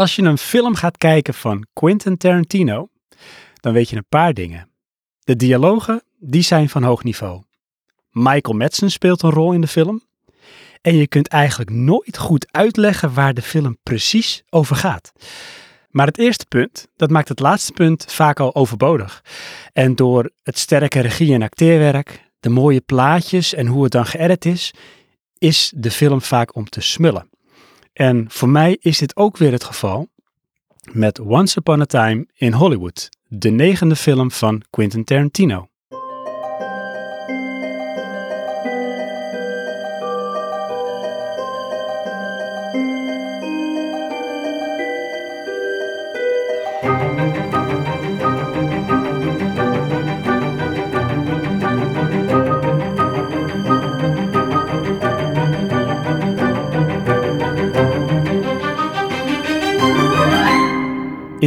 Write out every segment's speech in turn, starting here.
Als je een film gaat kijken van Quentin Tarantino, dan weet je een paar dingen. De dialogen, die zijn van hoog niveau. Michael Madsen speelt een rol in de film. En je kunt eigenlijk nooit goed uitleggen waar de film precies over gaat. Maar het eerste punt, dat maakt het laatste punt vaak al overbodig. En door het sterke regie- en acteerwerk, de mooie plaatjes en hoe het dan geëdit is, is de film vaak om te smullen. En voor mij is dit ook weer het geval met Once Upon a Time in Hollywood, de negende film van Quentin Tarantino.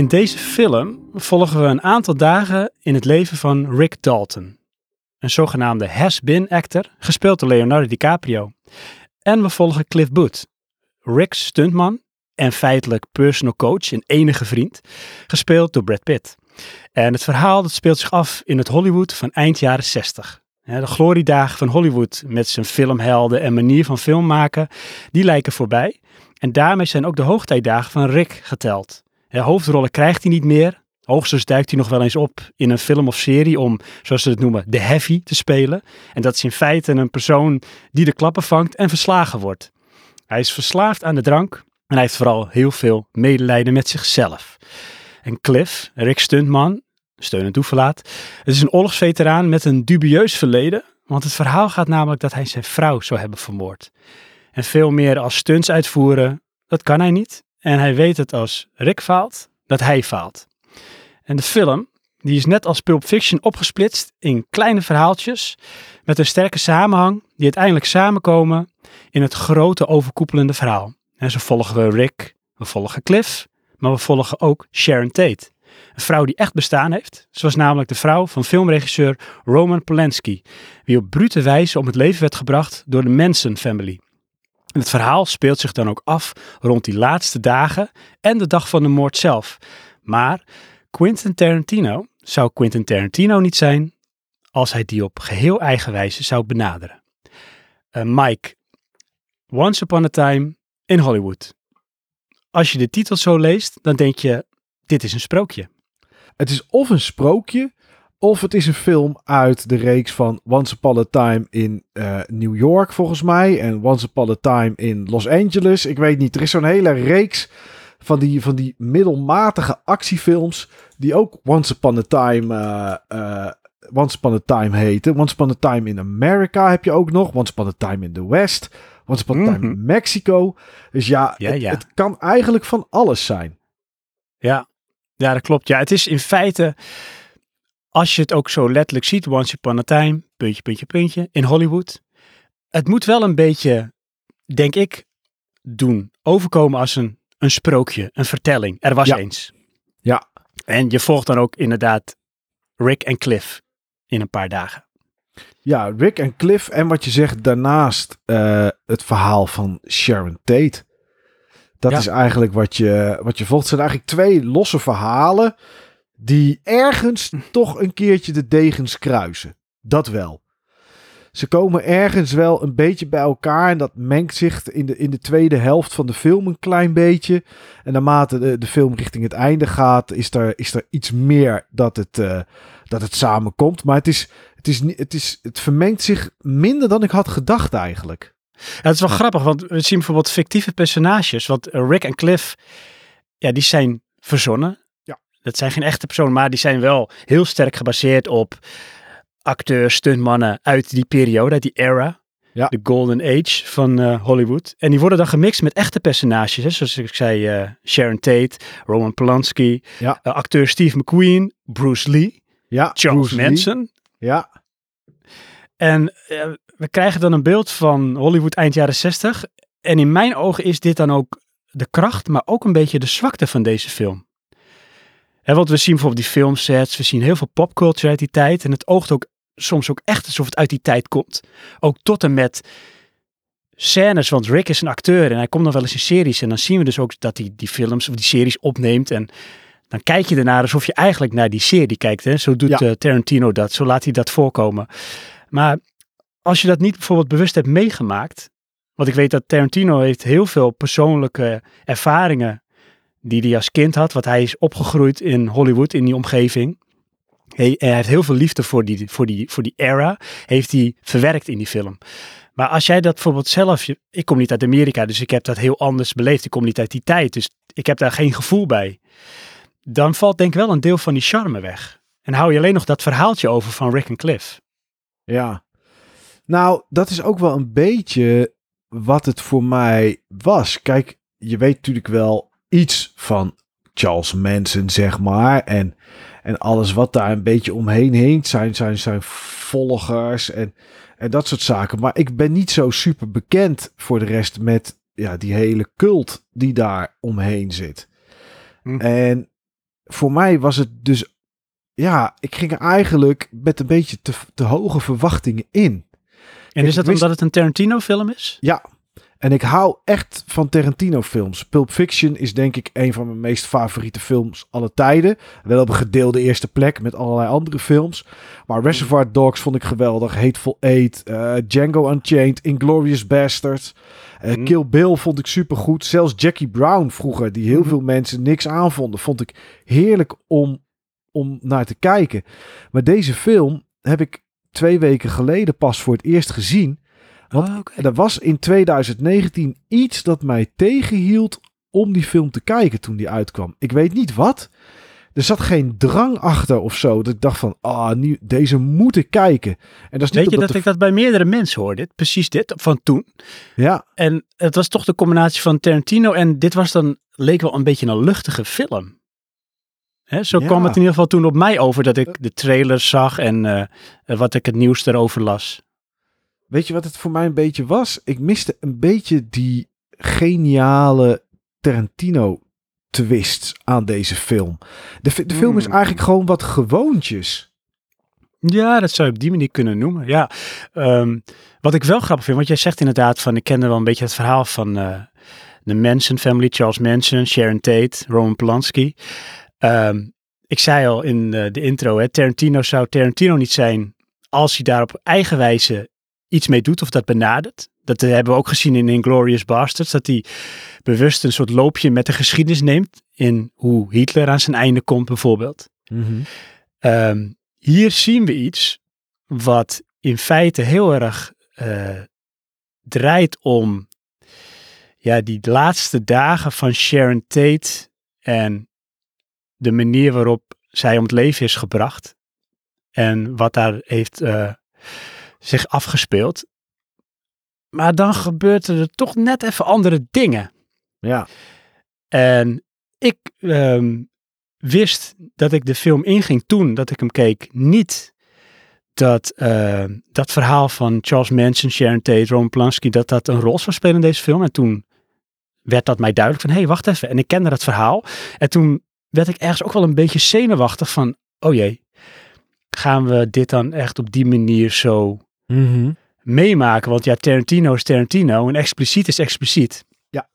In deze film volgen we een aantal dagen in het leven van Rick Dalton, een zogenaamde has-been actor, gespeeld door Leonardo DiCaprio. En we volgen Cliff Booth, Rick's stuntman en feitelijk personal coach en enige vriend, gespeeld door Brad Pitt. En het verhaal dat speelt zich af in het Hollywood van eind jaren 60. De gloriedagen van Hollywood met zijn filmhelden en manier van film maken, die lijken voorbij. En daarmee zijn ook de hoogtijdagen van Rick geteld. Hoofdrollen krijgt hij niet meer. Hoogstens duikt hij nog wel eens op in een film of serie om, zoals ze het noemen, de heavy te spelen. En dat is in feite een persoon die de klappen vangt en verslagen wordt. Hij is verslaafd aan de drank en hij heeft vooral heel veel medelijden met zichzelf. En Cliff, Rick Stuntman, steun en toeverlaat, het is een oorlogsveteraan met een dubieus verleden, want het verhaal gaat namelijk dat hij zijn vrouw zou hebben vermoord. En veel meer als stunts uitvoeren, dat kan hij niet. En hij weet het als Rick faalt, dat hij faalt. En de film, die is net als Pulp Fiction opgesplitst in kleine verhaaltjes met een sterke samenhang die uiteindelijk samenkomen in het grote overkoepelende verhaal. En zo volgen we Rick, we volgen Cliff, maar we volgen ook Sharon Tate. Een vrouw die echt bestaan heeft. Ze was namelijk de vrouw van filmregisseur Roman Polanski, die op brute wijze om het leven werd gebracht door de Manson family. Het verhaal speelt zich dan ook af rond die laatste dagen en de dag van de moord zelf. Maar Quentin Tarantino zou Quentin Tarantino niet zijn als hij die op geheel eigen wijze zou benaderen. Uh, Mike, Once Upon a Time in Hollywood. Als je de titel zo leest, dan denk je, dit is een sprookje. Het is of een sprookje, of het is een film uit de reeks van Once Upon a Time in uh, New York, volgens mij. En Once Upon a Time in Los Angeles. Ik weet niet. Er is zo'n hele reeks van die, van die middelmatige actiefilms. Die ook Once Upon a Time. Uh, uh, Once Upon a Time heten. Once Upon a Time in America heb je ook nog. Once Upon a Time in the West. Once Upon a Time in Mexico. Dus ja, Ja, het, ja. het kan eigenlijk van alles zijn. Ja, ja, dat klopt. Ja, het is in feite, als je het ook zo letterlijk ziet, Once Upon a Time, puntje, puntje, puntje, in Hollywood. Het moet wel een beetje, denk ik, doen, overkomen als een, een sprookje, een vertelling. Er was Ja. eens. Ja. En je volgt dan ook inderdaad Rick en Cliff in een paar dagen. Ja, Rick en Cliff. En wat je zegt daarnaast eh, het verhaal van Sharon Tate. Dat Ja. is eigenlijk wat je, wat je volgt. Het zijn eigenlijk twee losse verhalen die ergens toch een keertje de degens kruisen. Dat wel. Ze komen ergens wel een beetje bij elkaar en dat mengt zich in de, in de tweede helft van de film een klein beetje. En naarmate de, de film richting het einde gaat, is er, is er iets meer dat het, eh, dat het samenkomt. Maar het is, het, is, het, is, het vermengt zich minder dan ik had gedacht eigenlijk. Ja, het is wel grappig, want we zien bijvoorbeeld fictieve personages. Want Rick en Cliff, ja, die zijn verzonnen. Dat zijn geen echte personen, maar die zijn wel heel sterk gebaseerd op acteurs, stuntmannen uit die periode, uit die era. Ja. De golden age van eh, Hollywood. En die worden dan gemixt met echte personages. Hè? Zoals ik zei, eh, Sharon Tate, Roman Polanski, Ja. eh, acteur Steve McQueen, Bruce Lee, Ja, Charles Bruce Lee. Manson. Ja, En we krijgen dan een beeld van Hollywood eind jaren 60. En in mijn ogen is dit dan ook de kracht, maar ook een beetje de zwakte van deze film. Hè, want we zien bijvoorbeeld die filmsets, we zien heel veel popculture uit die tijd. En het oogt ook soms ook echt alsof het uit die tijd komt. Ook tot en met scènes, want Rick is een acteur en hij komt nog wel eens in series. En dan zien we dus ook dat hij die films of die series opneemt. En dan kijk je ernaar alsof je eigenlijk naar die serie kijkt. Hè? Zo doet Ja. eh, Tarantino dat, zo laat hij dat voorkomen. Maar als je dat niet bijvoorbeeld bewust hebt meegemaakt. Want ik weet dat Tarantino heeft heel veel persoonlijke ervaringen die hij als kind had. Want hij is opgegroeid in Hollywood, in die omgeving. Hij, hij heeft heel veel liefde voor die, voor, die, voor die era. Heeft hij verwerkt in die film. Maar als jij dat bijvoorbeeld zelf... Ik kom niet uit Amerika, dus ik heb dat heel anders beleefd. Ik kom niet uit die tijd, dus ik heb daar geen gevoel bij. Dan valt denk ik wel een deel van die charme weg. En hou je alleen nog dat verhaaltje over van Rick en Cliff. Ja. Nou, dat is ook wel een beetje wat het voor mij was. Kijk, je weet natuurlijk wel iets van Charles Manson, zeg maar. En, en alles wat daar een beetje omheen heen zijn, zijn, zijn volgers en, en dat soort zaken. Maar ik ben niet zo super bekend voor de rest met ja, die hele cult die daar omheen zit. Hm. En voor mij was het dus ja, ik ging er eigenlijk met een beetje te, te hoge verwachtingen in. En is dat wist- omdat het een Tarantino film is? Ja, en ik hou echt van Tarantino films. Pulp Fiction is denk ik een van mijn meest favoriete films alle tijden. Wel op een gedeelde eerste plek met allerlei andere films. Maar Reservoir Dogs vond ik geweldig. Hateful Eight, eh, Django Unchained, Inglourious Basterds. eh, Mhm. Kill Bill vond ik supergoed. Zelfs Jackie Brown vroeger, die heel Mhm. veel mensen niks aanvonden, vond ik heerlijk om, om naar te kijken. Maar deze film heb ik twee weken geleden pas voor het eerst gezien. Want Oh, er was in 2019 iets dat mij tegenhield om die film te kijken toen die uitkwam. Ik weet niet wat. Er zat geen drang achter of zo. Dat ik dacht van, ah, nu, deze moet ik kijken. En dat is niet Weet je dat de- ik dat bij meerdere mensen hoorde? Precies dit, van toen. Ja, En het was toch de combinatie van Tarantino en dit was dan, leek wel een beetje een luchtige film. Hè, zo Ja. kwam het in ieder geval toen op mij over dat ik de trailer zag en eh, wat ik het nieuws erover las. Weet je wat het voor mij een beetje was? Ik miste een beetje die geniale Tarantino twist aan deze film. De, fi- de film is Hmm. eigenlijk gewoon wat gewoontjes. Ja, dat zou je op die manier kunnen noemen. Ja, Ehm, wat ik wel grappig vind, want jij zegt inderdaad van, ik kende wel een beetje het verhaal van eh, de Manson family, Charles Manson, Sharon Tate, Roman Polanski. Ehm, ik zei al in eh, de intro, hè, Tarantino zou Tarantino niet zijn als hij daar op eigen wijze iets mee doet of dat benadert. Dat hebben we ook gezien in Inglourious Basterds, dat hij bewust een soort loopje met de geschiedenis neemt in hoe Hitler aan zijn einde komt bijvoorbeeld. Ehm, hier zien we iets wat in feite heel erg eh, draait om ja, die laatste dagen van Sharon Tate en de manier waarop zij om het leven is gebracht en wat daar heeft eh, zich afgespeeld. Maar dan gebeurt er toch net even andere dingen. Ja, En ik ehm, wist dat ik de film inging toen dat ik hem keek, niet dat eh, dat verhaal van Charles Manson, Sharon Tate, Roman Polanski, dat dat een rol zou spelen in deze film. En toen werd dat mij duidelijk van, hé, hey, wacht even. En ik kende dat verhaal. En toen werd ik ergens ook wel een beetje zenuwachtig van, oh jee, gaan we dit dan echt op die manier zo meemaken. Want ja, Tarantino is Tarantino en expliciet is expliciet. Ja.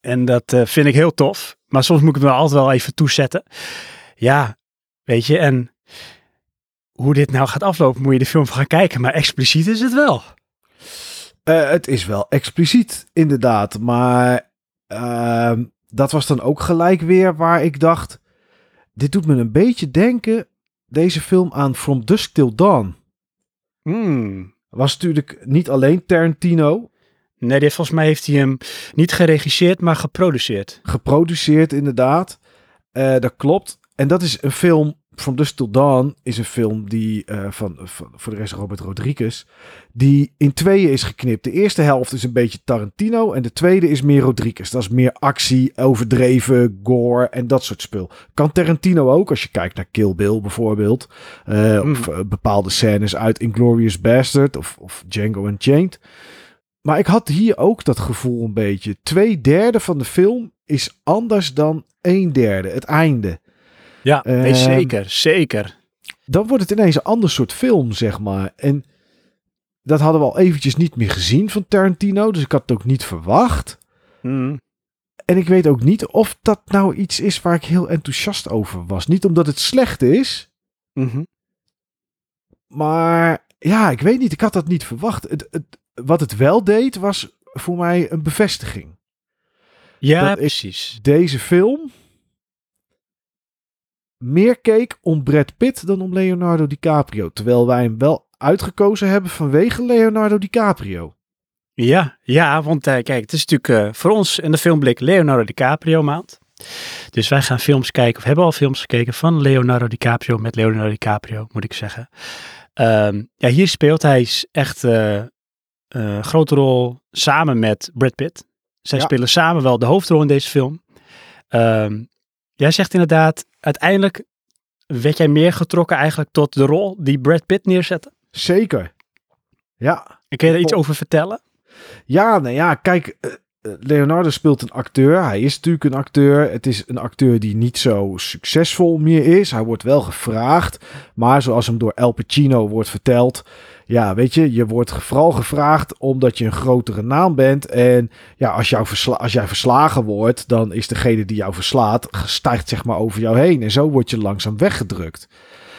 En dat eh, vind ik heel tof. Maar soms moet ik het er altijd wel even toezetten. Ja, weet je, en hoe dit nou gaat aflopen, moet je de film gaan kijken. Maar expliciet is het wel. Eh, het is wel expliciet, inderdaad. Maar ehm, dat was dan ook gelijk weer waar ik dacht... Dit doet me een beetje denken, deze film, aan From Dusk Till Dawn. Hmm. Was natuurlijk niet alleen Tarantino, Nee, dit, volgens mij heeft hij hem niet geregisseerd, maar geproduceerd. geproduceerd inderdaad. Eh, dat klopt. En dat is een film, From Dusk Till Dawn, is een film die eh, van, van, voor de rest Robert Rodriguez, die in tweeën is geknipt. De eerste helft is een beetje Tarantino en de tweede is meer Rodriguez. Dat is meer actie, overdreven, gore en dat soort spul. Kan Tarantino ook, als je kijkt naar Kill Bill bijvoorbeeld, eh, Mm. of eh, bepaalde scènes uit Inglourious Bastard of, of Django Unchained. Maar ik had hier ook dat gevoel een beetje. Twee derde van de film is anders dan een derde, het einde. Ja, nee, Ehm, zeker, zeker. Dan wordt het ineens een ander soort film, zeg maar. En dat hadden we al eventjes niet meer gezien van Tarantino. Dus ik had het ook niet verwacht. Mhm. En ik weet ook niet of dat nou iets is waar ik heel enthousiast over was. Niet omdat het slecht is, Mhm. maar ja, ik weet niet. Ik had dat niet verwacht. Het, het, wat het wel deed, was voor mij een bevestiging. Ja, Dat precies. Deze film meer keek om Brad Pitt dan om Leonardo DiCaprio. Terwijl wij hem wel uitgekozen hebben vanwege Leonardo DiCaprio. Ja, ja, want eh, kijk, het is natuurlijk eh, voor ons in de filmblik Leonardo DiCaprio maand. Dus wij gaan films kijken, of hebben al films gekeken van Leonardo DiCaprio met Leonardo DiCaprio, moet ik zeggen. Ehm, ja, hier speelt hij echt eh, een grote rol samen met Brad Pitt. Zij Ja. spelen samen wel de hoofdrol in deze film. Ehm, jij zegt inderdaad, uiteindelijk werd jij meer getrokken eigenlijk tot de rol die Brad Pitt neerzette. Zeker. Ja. En kun je daar iets over vertellen? Ja, nou ja, kijk, eh, Leonardo speelt een acteur. Hij is natuurlijk een acteur. Het is een acteur die niet zo succesvol meer is. Hij wordt wel gevraagd, maar zoals hem door El Pacino wordt verteld, ja, weet je, je wordt vooral gevraagd omdat je een grotere naam bent. En ja, als, jou versla- als jij verslagen wordt, dan is degene die jou verslaat, stijgt zeg maar over jou heen. En zo word je langzaam weggedrukt.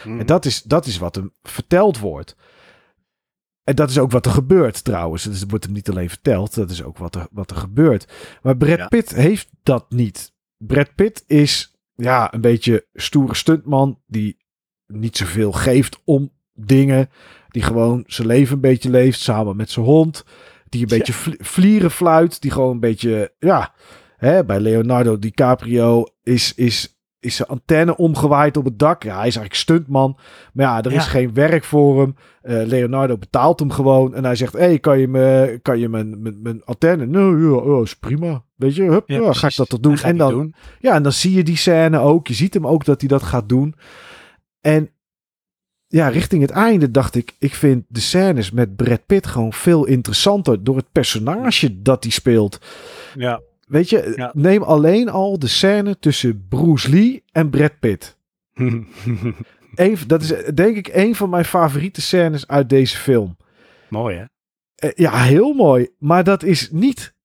En dat is, dat is wat hem verteld wordt. En dat is ook wat er gebeurt trouwens. Dus het wordt hem niet alleen verteld, dat is ook wat er, wat er gebeurt. Maar Brad Ja. Pitt heeft dat niet. Brad Pitt is ja, een beetje stoere stuntman die niet zoveel geeft om dingen. Die gewoon zijn leven een beetje leeft samen met zijn hond. Die een Ja. beetje vli- vlieren fluit. Die gewoon een beetje, ja, hè, bij Leonardo DiCaprio is, is, is zijn antenne omgewaaid op het dak. Ja, hij is eigenlijk stuntman. Maar ja, er is geen werk voor hem. Eh, Leonardo betaalt hem gewoon. En hij zegt, hey, kan je, me, kan je mijn, mijn, mijn antenne? Nou, ja, ja, is prima. Weet je, hup, ja, ga ik dat toch doen. En dan, doen. ja, en dan zie je die scène ook. Je ziet hem ook dat hij dat gaat doen. En ja, richting het einde dacht ik, ik vind de scènes met Brad Pitt gewoon veel interessanter door het personage dat hij speelt. Ja. Weet je, Ja. neem alleen al de scène tussen Bruce Lee en Brad Pitt. Dat is denk ik een van mijn favoriete scènes uit deze film. Mooi hè? Eh, ja, heel mooi. Maar dat is niet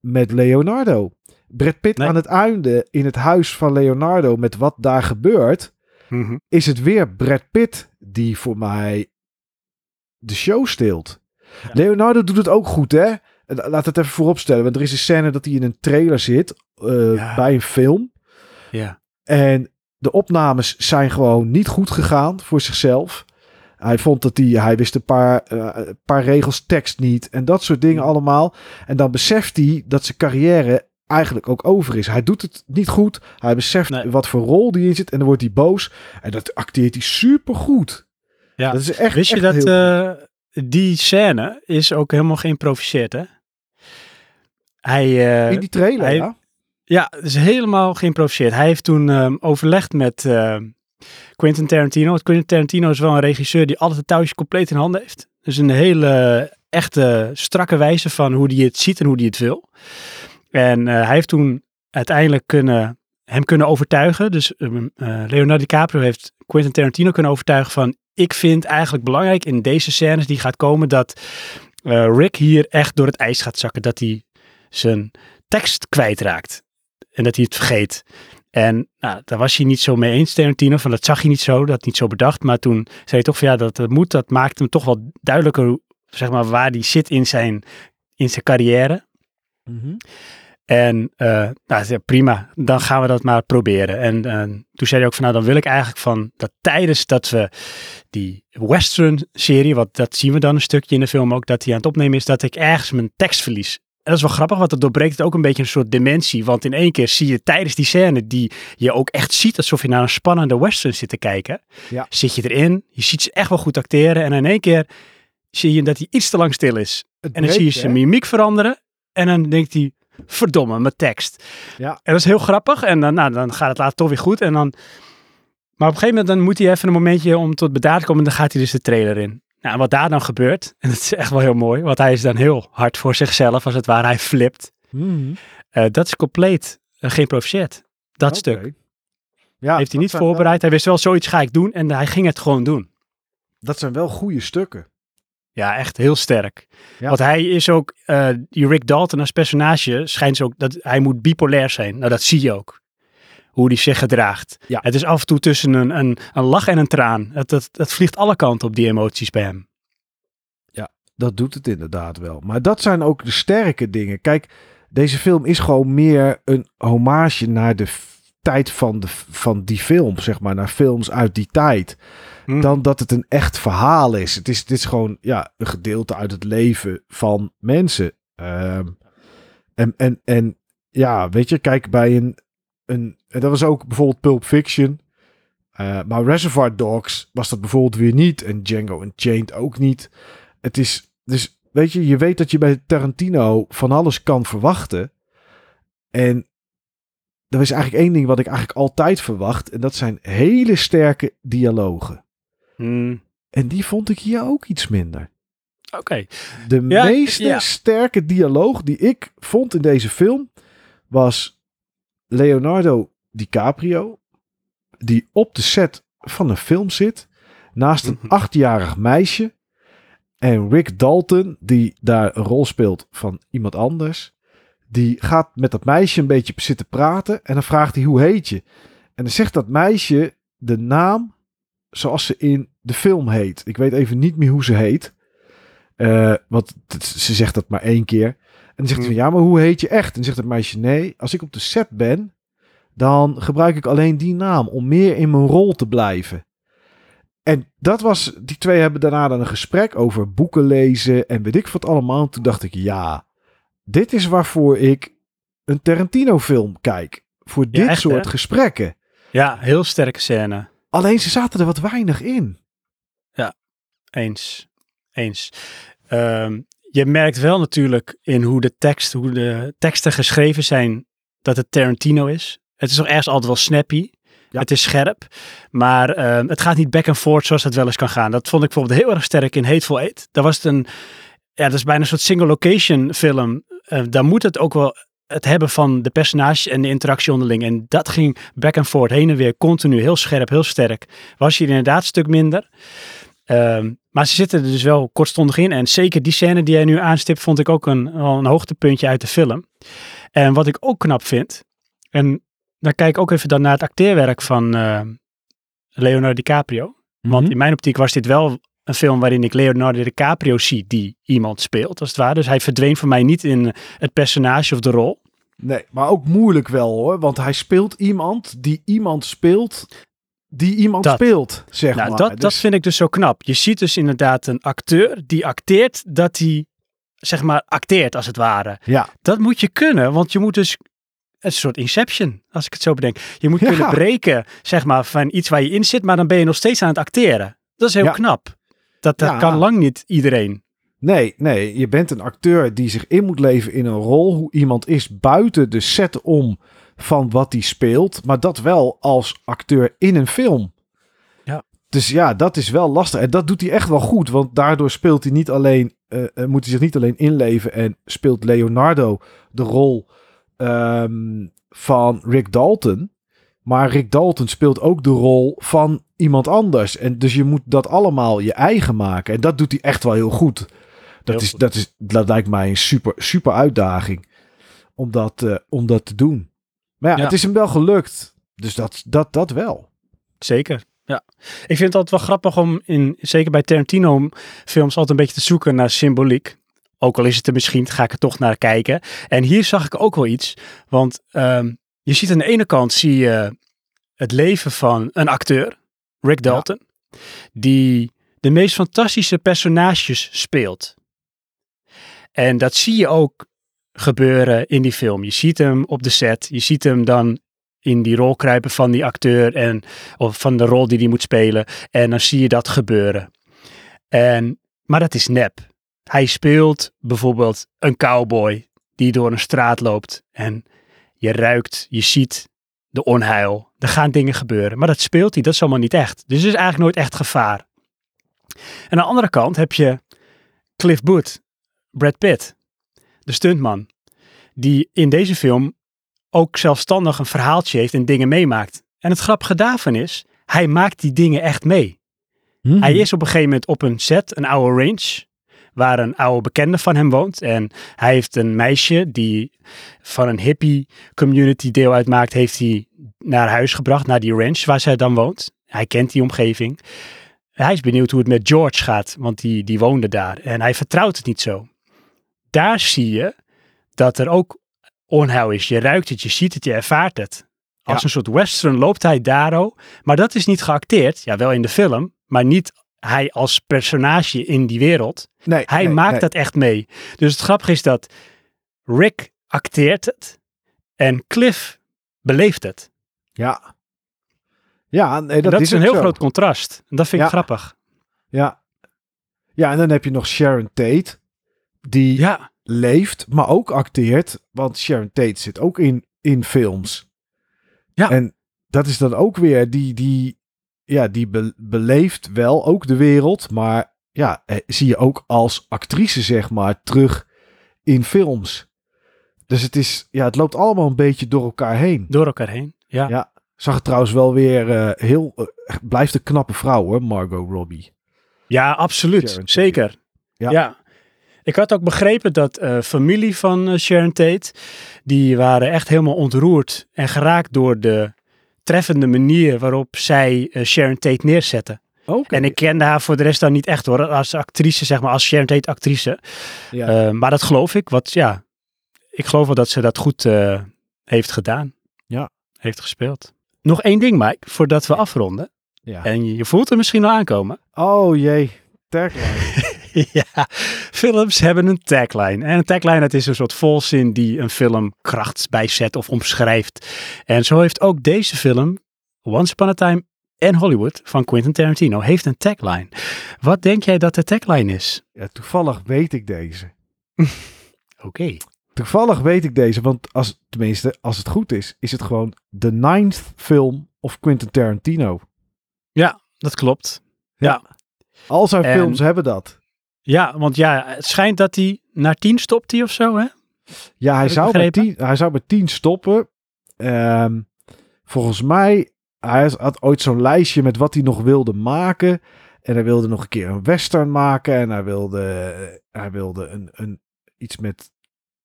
met Leonardo. Brad Pitt Nee. aan het einde in het huis van Leonardo met wat daar gebeurt, Mhm. is het weer Brad Pitt die voor mij de show steelt. Ja. Leonardo doet het ook goed, hè? Laat het even vooropstellen, want er is een scène dat hij in een trailer zit eh, Ja. bij een film. Ja. En de opnames zijn gewoon niet goed gegaan voor zichzelf. Hij vond dat hij, hij wist een paar, eh, een paar regels tekst niet en dat soort dingen Ja. allemaal. En dan beseft hij dat zijn carrière eigenlijk ook over is. Hij doet het niet goed. Hij beseft Nee. wat voor rol die in zit en dan wordt hij boos. En dat acteert hij super goed. Ja. Dat is echt. Wist je echt dat eh, die scène is ook helemaal geïmproviseerd hè? Hij, eh, in die trailer, hij- ja? ja, is helemaal geïmproviseerd. Hij heeft toen ehm, overlegd met eh, Quentin Tarantino. Want Quentin Tarantino is wel een regisseur die altijd het touwtje compleet in handen heeft. Dus een hele echte strakke wijze van hoe hij het ziet en hoe hij het wil. En eh, hij heeft toen uiteindelijk kunnen, hem kunnen overtuigen. Dus ehm, eh, Leonardo DiCaprio heeft Quentin Tarantino kunnen overtuigen van... Ik vind eigenlijk belangrijk in deze scènes die gaat komen dat Rick hier echt door het ijs gaat zakken. Dat hij zijn tekst kwijtraakt. En dat hij het vergeet. En nou, daar was hij niet zo mee eens, Tarantino. Van dat zag hij niet zo, dat niet zo bedacht. Maar toen zei hij toch van ja, dat, dat moet. Dat maakt hem toch wel duidelijker, zeg maar, waar hij zit in zijn, in zijn carrière. Mhm. En eh, nou, prima, dan gaan we dat maar proberen. En eh, toen zei hij ook van, nou, dan wil ik eigenlijk van dat tijdens dat we die western-serie, wat dat zien we dan een stukje in de film ook, dat hij aan het opnemen is, dat ik ergens mijn tekst verlies. En dat is wel grappig, want het doorbreekt het ook een beetje een soort dimensie. Want in één keer zie je tijdens die scène, die je ook echt ziet alsof je naar een spannende western zit te kijken, Ja. zit je erin, je ziet ze echt wel goed acteren. En in één keer zie je dat hij iets te lang stil is. Het En dan zie je zijn mimiek veranderen. En dan denkt hij, verdomme, mijn tekst. Ja. En dat is heel grappig. En dan, nou, dan gaat het later toch weer goed. En dan, maar op een gegeven moment dan moet hij even een momentje om tot bedaard te komen. En dan gaat hij dus de trailer in. Nou, en wat daar dan gebeurt, en dat is echt wel heel mooi. Want hij is dan heel hard voor zichzelf, als het ware. Hij flipt. Mhm. Eh, dat is compleet uh, geïmproviseerd. Dat stuk. Ja, Heeft hij niet wel- voorbereid. Hij wist wel, zoiets ga ik doen. En hij ging het gewoon doen. dat zijn wel goede stukken. Ja, echt heel sterk. Ja. Want hij is ook, eh, die Rick Dalton als personage schijnt ook dat hij moet bipolair zijn. Nou, dat zie je ook. Hoe hij zich gedraagt. Ja. Het is af en toe tussen een, een, een lach en een traan. Het, het, het vliegt alle kanten op die emoties bij hem. Dat doet het inderdaad wel. Maar dat zijn ook de sterke dingen. Kijk, deze film is gewoon meer een hommage naar de tijd van, de, van die film, zeg maar, naar films uit die tijd. Hm. Dan dat het een echt verhaal is. Het is, het is gewoon ja, een gedeelte uit het leven van mensen. Ehm, en, en, en ja, weet je, kijk bij een, een. En dat was ook bijvoorbeeld Pulp Fiction. Eh, maar Reservoir Dogs was dat bijvoorbeeld weer niet. En Django Unchained ook niet. Het is. Dus weet je, je weet dat je bij Tarantino van alles kan verwachten. En er is eigenlijk één ding wat ik eigenlijk altijd verwacht. En dat zijn hele sterke dialogen. Hm. En die vond ik hier ook iets minder. Oké. De Ja, meeste ja. sterke dialoog die ik vond in deze film was Leonardo DiCaprio, die op de set van een film zit, naast een Mhm. achtjarig meisje. En Rick Dalton, die daar een rol speelt van iemand anders, die gaat met dat meisje een beetje zitten praten. En dan vraagt hij, hoe heet je? En dan zegt dat meisje de naam zoals ze in de film heet. Ik weet even niet meer hoe ze heet. Eh, want ze zegt dat maar één keer. En dan zegt hij, Hmm. ja, maar hoe heet je echt? En dan zegt het meisje, nee, als ik op de set ben, dan gebruik ik alleen die naam om meer in mijn rol te blijven. En dat was, die twee hebben daarna dan een gesprek over boeken lezen en weet ik wat allemaal. En toen dacht ik, ja, dit is waarvoor ik een Tarantino film kijk. Voor dit echt, soort hè? gesprekken. Ja, heel sterke scène. Alleen ze zaten er wat weinig in. Eens. Eens. Ehm, je merkt wel natuurlijk in hoe de tekst, hoe de teksten geschreven zijn, dat het Tarantino is. Het is toch ergens altijd wel snappy. Ja. Het is scherp. Maar ehm, het gaat niet back and forth zoals het wel eens kan gaan. Dat vond ik bijvoorbeeld heel erg sterk in Hateful Eight. Daar was het een, ja, dat is bijna een soort single location film. Eh, daar moet het ook wel het hebben van de personages en de interactie onderling. En dat ging back and forth, heen en weer, continu, heel scherp, heel sterk. Was hier inderdaad een stuk minder. Ehm, maar ze zitten er dus wel kortstondig in. En zeker die scène die jij nu aanstipt, vond ik ook een, wel een hoogtepuntje uit de film. En wat ik ook knap vind, en dan kijk ik ook even dan naar het acteerwerk van eh, Leonardo DiCaprio. Want Mhm. in mijn optiek was dit wel een film waarin ik Leonardo DiCaprio zie die iemand speelt, als het ware. Dus hij verdween voor mij niet in het personage of de rol. Nee, maar ook moeilijk wel hoor. Want hij speelt iemand die iemand speelt die iemand Dat. speelt, zeg Nou, maar. dat, dat Dus- vind ik dus zo knap. Je ziet dus inderdaad een acteur die acteert dat hij, zeg maar, acteert als het ware. Ja, Dat moet je kunnen, want je moet dus een soort inception, als ik het zo bedenk. Je moet Ja. kunnen breken, zeg maar, van iets waar je in zit, maar dan ben je nog steeds aan het acteren. Dat is heel Ja. knap. Dat, dat Ja. kan lang niet iedereen. nee, nee. Je bent een acteur die zich in moet leven in een rol. Hoe iemand is buiten de set om van wat hij speelt. Maar dat wel als acteur in een film. Ja. Dus ja, dat is wel lastig. En dat doet hij echt wel goed. Want daardoor speelt hij niet alleen, eh, eh, moet hij zich niet alleen inleven. En speelt Leonardo de rol ehm, van Rick Dalton. Maar Rick Dalton speelt ook de rol van iemand anders. En dus je moet dat allemaal je eigen maken. En dat doet hij echt wel heel goed. Dat, Heel is, goed. dat, is, dat lijkt mij een super, super uitdaging om dat, eh, om dat te doen. Maar ja, Ja. het is hem wel gelukt. Dus dat, dat, dat wel. Zeker. Ja. Ik vind het altijd wel grappig om in, zeker bij Tarantino films, altijd een beetje te zoeken naar symboliek. Ook al is het er misschien, ga ik er toch naar kijken. En hier zag ik ook wel iets. Want ehm, je ziet aan de ene kant zie je het leven van een acteur, Rick Ja. Dalton, die de meest fantastische personages speelt. En dat zie je ook gebeuren in die film. Je ziet hem op de set, je ziet hem dan in die rol kruipen van die acteur en of van de rol die hij moet spelen. En dan zie je dat gebeuren. En, maar dat is nep. Hij speelt bijvoorbeeld een cowboy die door een straat loopt en je ruikt, je ziet de onheil. Er gaan dingen gebeuren, maar dat speelt hij, dat is allemaal niet echt. Dus er is eigenlijk nooit echt gevaar. En aan de andere kant heb je Cliff Booth, Brad Pitt, de stuntman, die in deze film ook zelfstandig een verhaaltje heeft en dingen meemaakt. En het grappige daarvan is, hij maakt die dingen echt mee. Hmm. Hij is op een gegeven moment op een set, een oude range. waar een oude bekende van hem woont. En hij heeft een meisje die van een hippie community deel uitmaakt, heeft hij naar huis gebracht, naar die ranch waar zij dan woont. Hij kent die omgeving. Hij is benieuwd hoe het met George gaat, want die, die woonde daar. En hij vertrouwt het niet zo. Daar zie je dat er ook onheil is. Je ruikt het, je ziet het, je ervaart het. Als Ja. een soort western loopt hij daar Maar dat is niet geacteerd. Ja, wel in de film, maar niet hij als personage in die wereld. Nee, Hij nee, maakt nee. dat echt mee. Dus het grappige is dat Rick acteert het en Cliff beleeft het. Ja. Ja, nee, dat, Dat, is een heel zo. groot contrast. En dat vind ik Ja. grappig. Ja. Ja, en dan heb je nog Sharon Tate, die Ja, leeft, maar ook acteert. Want Sharon Tate zit ook in, in films. Ja. En dat is dan ook weer, die, die, ja, die be- beleeft wel ook de wereld. Maar ja, eh, zie je ook als actrice, zeg maar, terug in films. Dus het is, ja, het loopt allemaal een beetje door elkaar heen. door elkaar heen. Ja. Ja. Zag het trouwens wel weer eh, heel, eh, blijft een knappe vrouw hoor, Margot Robbie. Ja, absoluut. Sharon. Zeker. Ja. Ja. Ik had ook begrepen dat eh, familie van eh, Sharon Tate, die waren echt helemaal ontroerd en geraakt door de treffende manier waarop zij eh, Sharon Tate neerzette. Oké. En ik kende haar voor de rest dan niet echt hoor, als actrice, zeg maar, als Sharon Tate actrice. Ja. Maar dat geloof ik, wat ja, ik geloof wel dat ze dat goed heeft gedaan. Ja. Heeft gespeeld. Nog één ding, Mike, voordat we afronden. ja. En je, je voelt er misschien al aankomen. Oh jee, tagline. ja, films hebben een tagline. En een tagline, dat is een soort volzin die een film kracht bijzet of omschrijft. En zo heeft ook deze film, Once Upon a Time in Hollywood, van Quentin Tarantino, heeft een tagline. Wat denk jij dat de tagline is? ja, toevallig weet ik deze. Oké. Toevallig weet ik deze, want als, tenminste, als het goed is, is het gewoon de ninth film of Quentin Tarantino. Ja, dat klopt. Ja. Al zijn En- films hebben dat. Ja, want ja, het schijnt dat hij naar tien stopt hij of zo, hè? Ja, hij zou, bij tien, hij zou bij tien stoppen. Ehm, volgens mij, hij had ooit zo'n lijstje met wat hij nog wilde maken. En hij wilde nog een keer een western maken. En hij wilde, hij wilde een, een, iets met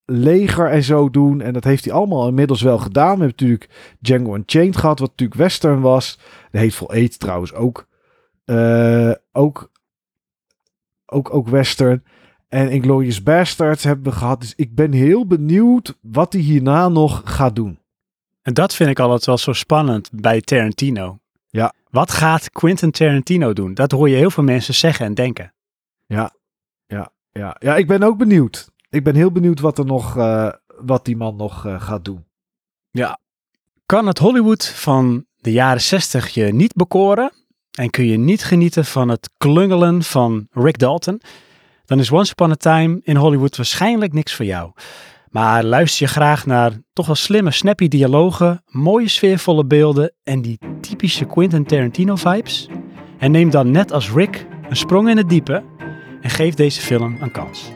leger en zo doen. En dat heeft hij allemaal inmiddels wel gedaan. We hebben natuurlijk Django Unchained gehad, wat natuurlijk western was. De Hateful Eight trouwens ook. eh, ook, ook, ook western. En Inglourious Bastards hebben we gehad. Dus ik ben heel benieuwd wat hij hierna nog gaat doen. En dat vind ik altijd wel zo spannend bij Tarantino. Ja. Wat gaat Quentin Tarantino doen? Dat hoor je heel veel mensen zeggen en denken. Ja, ja, ik ben ook benieuwd. Ik ben heel benieuwd wat er nog, eh, wat die man nog eh, gaat doen. Kan het Hollywood van de jaren 60 je niet bekoren? En kun je niet genieten van het klungelen van Rick Dalton? Dan is Once Upon a Time in Hollywood waarschijnlijk niks voor jou. Maar luister je graag naar toch wel slimme, snappy dialogen, mooie sfeervolle beelden en die typische Quentin Tarantino vibes? En neem dan net als Rick een sprong in het diepe en geef deze film een kans.